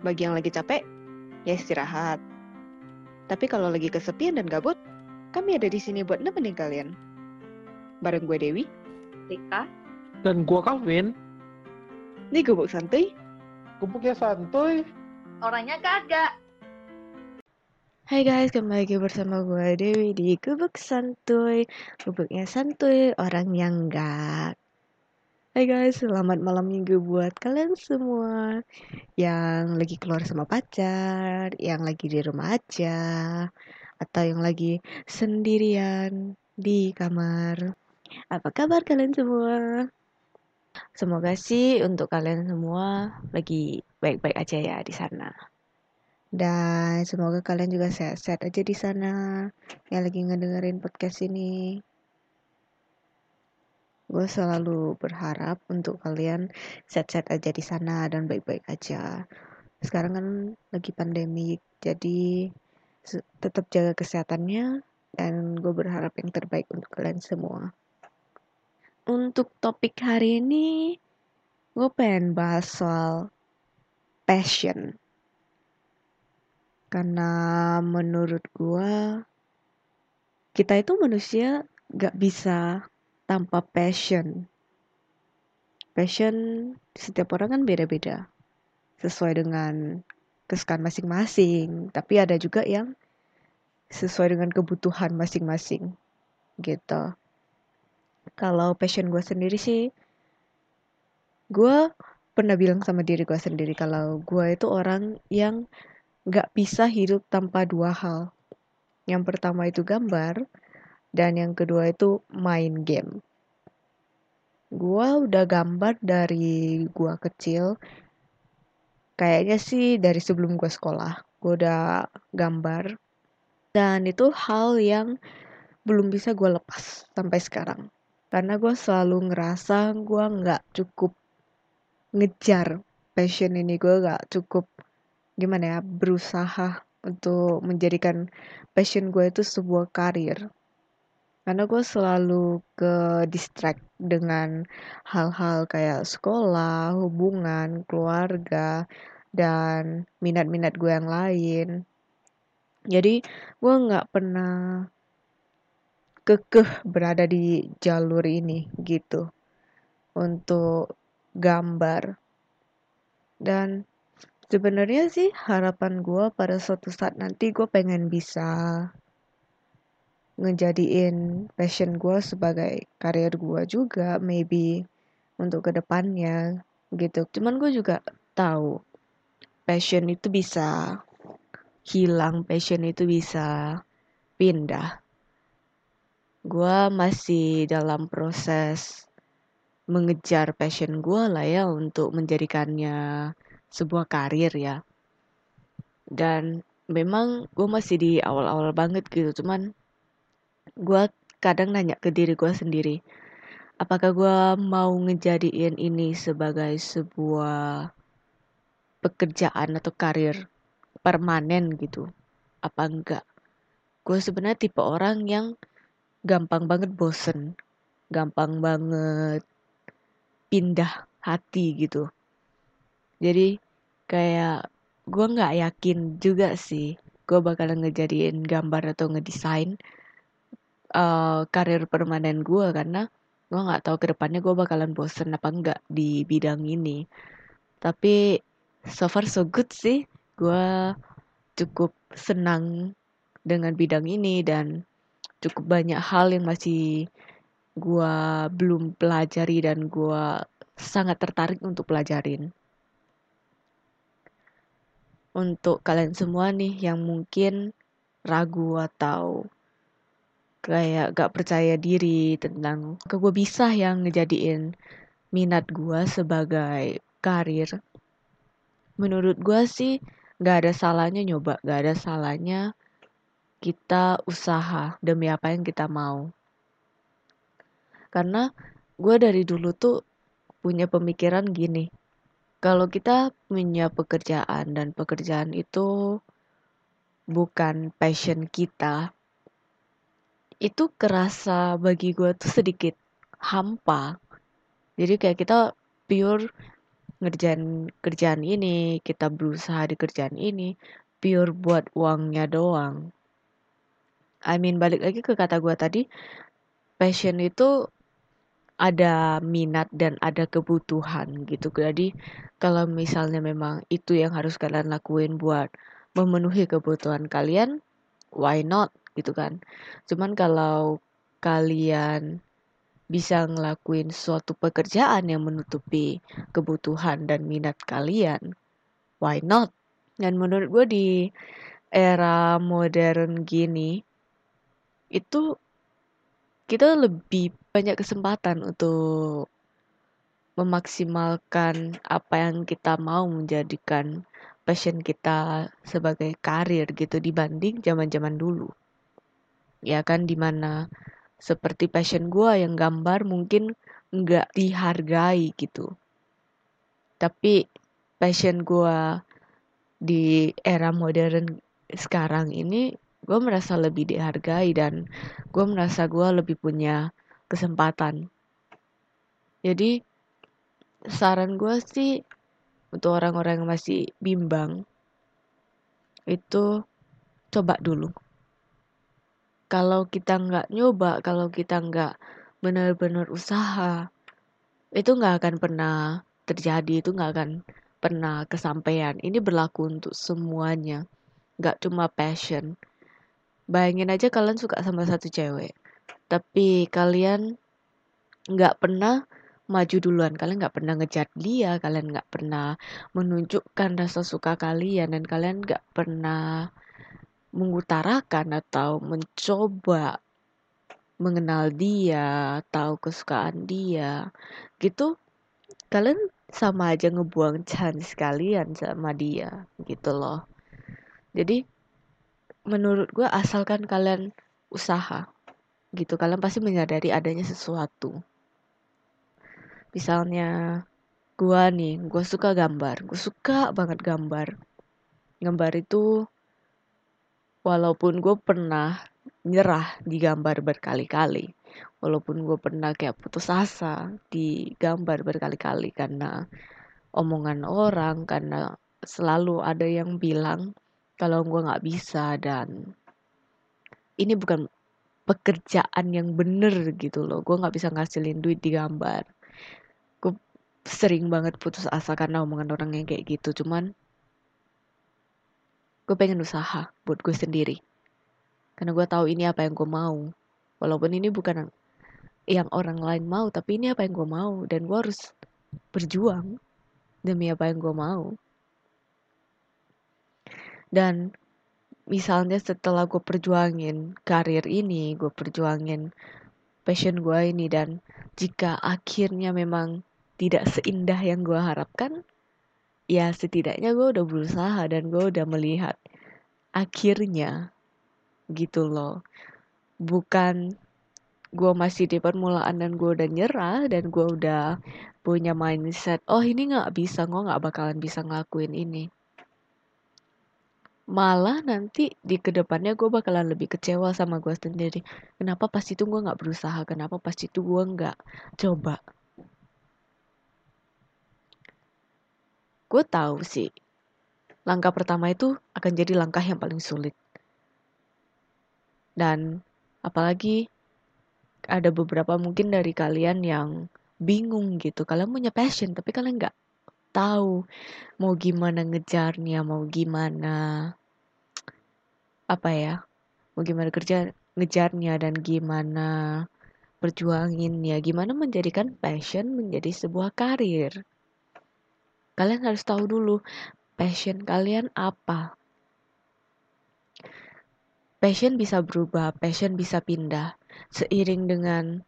Bagi yang lagi capek, ya istirahat. Tapi kalau lagi kesepian dan gabut, kami ada di sini buat nemenin kalian. Bareng gue Dewi, Rika, Dan gua Calvin, nih gubuk santuy. gubuknya santuy. orangnya kagak. Hai guys, kembali lagi bersama gue Dewi di Gubuk Santuy. Gubuknya santuy, orang yang enggak. Hai guys, selamat malam minggu buat kalian semua yang lagi keluar sama pacar, yang lagi di rumah aja, atau yang lagi sendirian di kamar. Apa kabar kalian semua? Semoga sih untuk kalian semua lagi baik-baik aja ya di sana. Dan semoga kalian juga sehat-sehat aja di sana yang lagi ngedengerin podcast ini. Gue selalu berharap untuk kalian sehat-sehat aja di sana dan baik-baik aja. Sekarang kan lagi pandemi, jadi tetap jaga kesehatannya dan gue berharap yang terbaik untuk kalian semua. Untuk topik hari ini, gue pengen bahas soal passion. Karena menurut gua kita itu manusia gak bisa tanpa passion. Passion setiap orang kan beda-beda. Sesuai dengan kesukaan masing-masing. Tapi ada juga yang sesuai dengan kebutuhan masing-masing. Gitu. Kalau passion gue sendiri sih, gue pernah bilang sama diri gue sendiri kalau gue itu orang yang gak bisa hidup tanpa dua hal. Yang pertama itu gambar, dan yang kedua itu main game. Gua udah gambar dari gua kecil. Kayaknya sih dari sebelum gua sekolah. Gua udah gambar. Dan itu hal yang belum bisa gua lepas sampai sekarang. Karena gua selalu ngerasa gua nggak cukup ngejar passion ini. Gua nggak cukup gimana ya berusaha untuk menjadikan passion gue itu sebuah karir karena gue selalu ke distract dengan hal-hal kayak sekolah, hubungan, keluarga, dan minat-minat gue yang lain. Jadi gue nggak pernah kekeh berada di jalur ini gitu untuk gambar. Dan sebenarnya sih harapan gue pada suatu saat nanti gue pengen bisa ngejadiin passion gue sebagai karir gue juga maybe untuk ke depannya gitu. Cuman gue juga tahu passion itu bisa hilang passion itu bisa pindah. Gue masih dalam proses mengejar passion gue lah ya untuk menjadikannya sebuah karir ya. Dan memang gue masih di awal-awal banget gitu cuman gue kadang nanya ke diri gue sendiri apakah gue mau ngejadiin ini sebagai sebuah pekerjaan atau karir permanen gitu apa enggak? Gue sebenarnya tipe orang yang gampang banget bosen gampang banget pindah hati gitu. Jadi kayak gue nggak yakin juga sih gue bakalan ngejadiin gambar atau ngedesain uh, karir permanen gue karena gue nggak tahu ke depannya gue bakalan bosen apa enggak di bidang ini. Tapi so far so good sih. Gue cukup senang dengan bidang ini dan cukup banyak hal yang masih gue belum pelajari dan gue sangat tertarik untuk pelajarin. Untuk kalian semua nih yang mungkin ragu atau kayak gak percaya diri tentang ke gue bisa yang ngejadiin minat gue sebagai karir. Menurut gue sih gak ada salahnya nyoba gak ada salahnya kita usaha demi apa yang kita mau. Karena gue dari dulu tuh punya pemikiran gini kalau kita punya pekerjaan dan pekerjaan itu bukan passion kita itu kerasa bagi gue tuh sedikit hampa jadi kayak kita pure ngerjain kerjaan ini, kita berusaha di kerjaan ini, pure buat uangnya doang. I mean, balik lagi ke kata gue tadi, passion itu ada minat dan ada kebutuhan gitu. Jadi kalau misalnya memang itu yang harus kalian lakuin buat memenuhi kebutuhan kalian, why not gitu kan. Cuman kalau kalian bisa ngelakuin suatu pekerjaan yang menutupi kebutuhan dan minat kalian, why not? Dan menurut gue di era modern gini, itu kita lebih banyak kesempatan untuk memaksimalkan apa yang kita mau menjadikan passion kita sebagai karir gitu dibanding zaman-zaman dulu. Ya kan di mana seperti passion gue yang gambar mungkin nggak dihargai gitu. Tapi passion gue di era modern sekarang ini gue merasa lebih dihargai dan gue merasa gue lebih punya kesempatan jadi saran gue sih untuk orang-orang yang masih bimbang itu coba dulu kalau kita nggak nyoba kalau kita nggak benar-benar usaha itu nggak akan pernah terjadi itu nggak akan pernah kesampaian. Ini berlaku untuk semuanya nggak cuma passion. Bayangin aja kalian suka sama satu cewek, tapi kalian nggak pernah maju duluan, kalian nggak pernah ngejar dia, kalian nggak pernah menunjukkan rasa suka kalian, dan kalian nggak pernah mengutarakan atau mencoba mengenal dia, tahu kesukaan dia, gitu. Kalian sama aja ngebuang chance kalian sama dia, gitu loh. Jadi menurut gue asalkan kalian usaha gitu kalian pasti menyadari adanya sesuatu misalnya gue nih gue suka gambar gue suka banget gambar gambar itu walaupun gue pernah nyerah di gambar berkali-kali. Walaupun gue pernah kayak putus asa di gambar berkali-kali karena omongan orang karena selalu ada yang bilang kalau gue nggak bisa dan ini bukan pekerjaan yang bener gitu loh. Gue nggak bisa ngasilin duit di gambar. Gue sering banget putus asa karena omongan orang yang kayak gitu. Cuman gue pengen usaha buat gue sendiri. Karena gue tahu ini apa yang gue mau. Walaupun ini bukan yang orang lain mau tapi ini apa yang gue mau. Dan gue harus berjuang demi apa yang gue mau. Dan misalnya setelah gue perjuangin karir ini gue perjuangin passion gue ini dan jika akhirnya memang tidak seindah yang gue harapkan ya setidaknya gue udah berusaha dan gue udah melihat akhirnya gitu loh. Bukan gue masih di permulaan dan gue udah nyerah dan gue udah punya mindset oh ini nggak bisa gue nggak bakalan bisa ngelakuin ini. Malah nanti di ke depannya gue bakalan lebih kecewa sama gue sendiri. Kenapa pas itu gue nggak berusaha? Kenapa pas itu gue nggak coba gue tahu sih langkah pertama itu akan jadi langkah yang paling sulit. Dan apalagi ada beberapa mungkin dari kalian yang bingung gitu. Kalian punya passion tapi kalian nggak tahu mau gimana ngejarnya, mau gimana apa ya, mau gimana kerja ngejarnya dan gimana perjuangin ya, gimana menjadikan passion menjadi sebuah karir. Kalian harus tahu dulu passion kalian apa. Passion bisa berubah, passion bisa pindah. Seiring dengan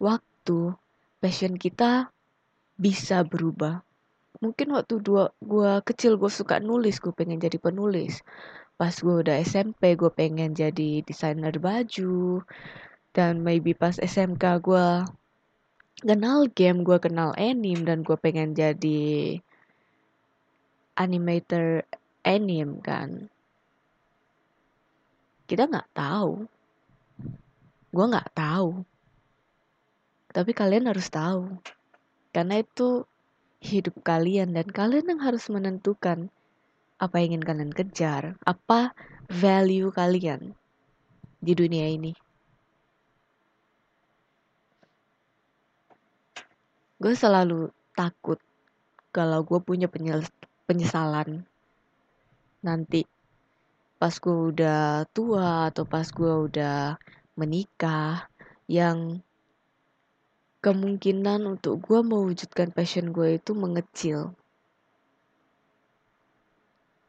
waktu, passion kita bisa berubah mungkin waktu dua gue kecil gue suka nulis gue pengen jadi penulis pas gue udah SMP gue pengen jadi desainer baju dan maybe pas SMK gue kenal game gue kenal anime dan gue pengen jadi animator anime kan? Kita nggak tahu. Gue nggak tahu. Tapi kalian harus tahu. Karena itu hidup kalian dan kalian yang harus menentukan apa yang ingin kalian kejar, apa value kalian di dunia ini. Gue selalu takut kalau gue punya penyesalan nanti pas gue udah tua atau pas gue udah menikah yang kemungkinan untuk gue mewujudkan passion gue itu mengecil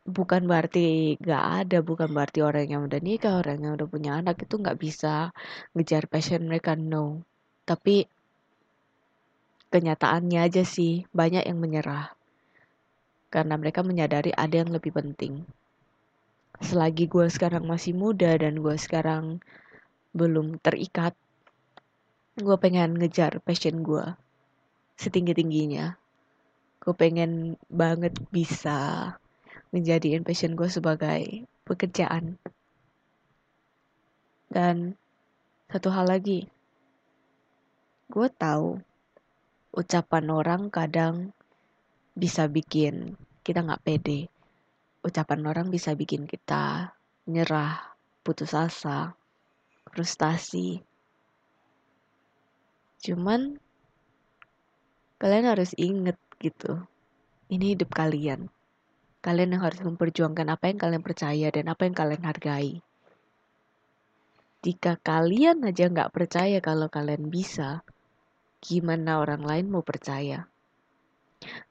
bukan berarti gak ada, bukan berarti orang yang udah nikah, orang yang udah punya anak itu gak bisa ngejar passion mereka, no. Tapi kenyataannya aja sih banyak yang menyerah. Karena mereka menyadari ada yang lebih penting. Selagi gue sekarang masih muda dan gue sekarang belum terikat, gue pengen ngejar passion gue setinggi-tingginya. Gue pengen banget bisa menjadiin passion gue sebagai pekerjaan. Dan satu hal lagi, gue tahu ucapan orang kadang bisa bikin kita nggak pede. Ucapan orang bisa bikin kita nyerah, putus asa, frustasi. Cuman kalian harus inget gitu. Ini hidup kalian. Kalian yang harus memperjuangkan apa yang kalian percaya dan apa yang kalian hargai. Jika kalian aja nggak percaya kalau kalian bisa, gimana orang lain mau percaya?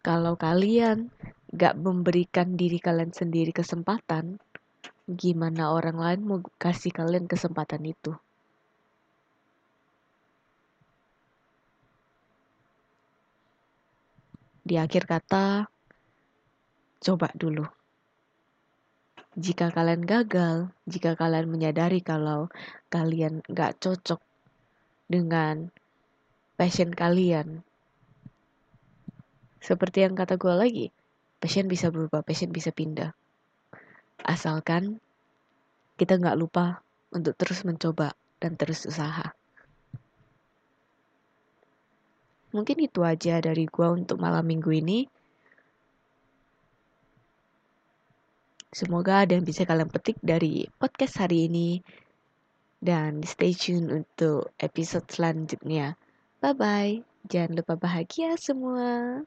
Kalau kalian nggak memberikan diri kalian sendiri kesempatan, gimana orang lain mau kasih kalian kesempatan itu? Di akhir kata, coba dulu. Jika kalian gagal, jika kalian menyadari kalau kalian gak cocok dengan passion kalian, seperti yang kata gue lagi, passion bisa berubah, passion bisa pindah. Asalkan kita gak lupa untuk terus mencoba dan terus usaha. Mungkin itu aja dari gue untuk malam minggu ini. Semoga ada yang bisa kalian petik dari podcast hari ini. Dan stay tune untuk episode selanjutnya. Bye-bye. Jangan lupa bahagia semua.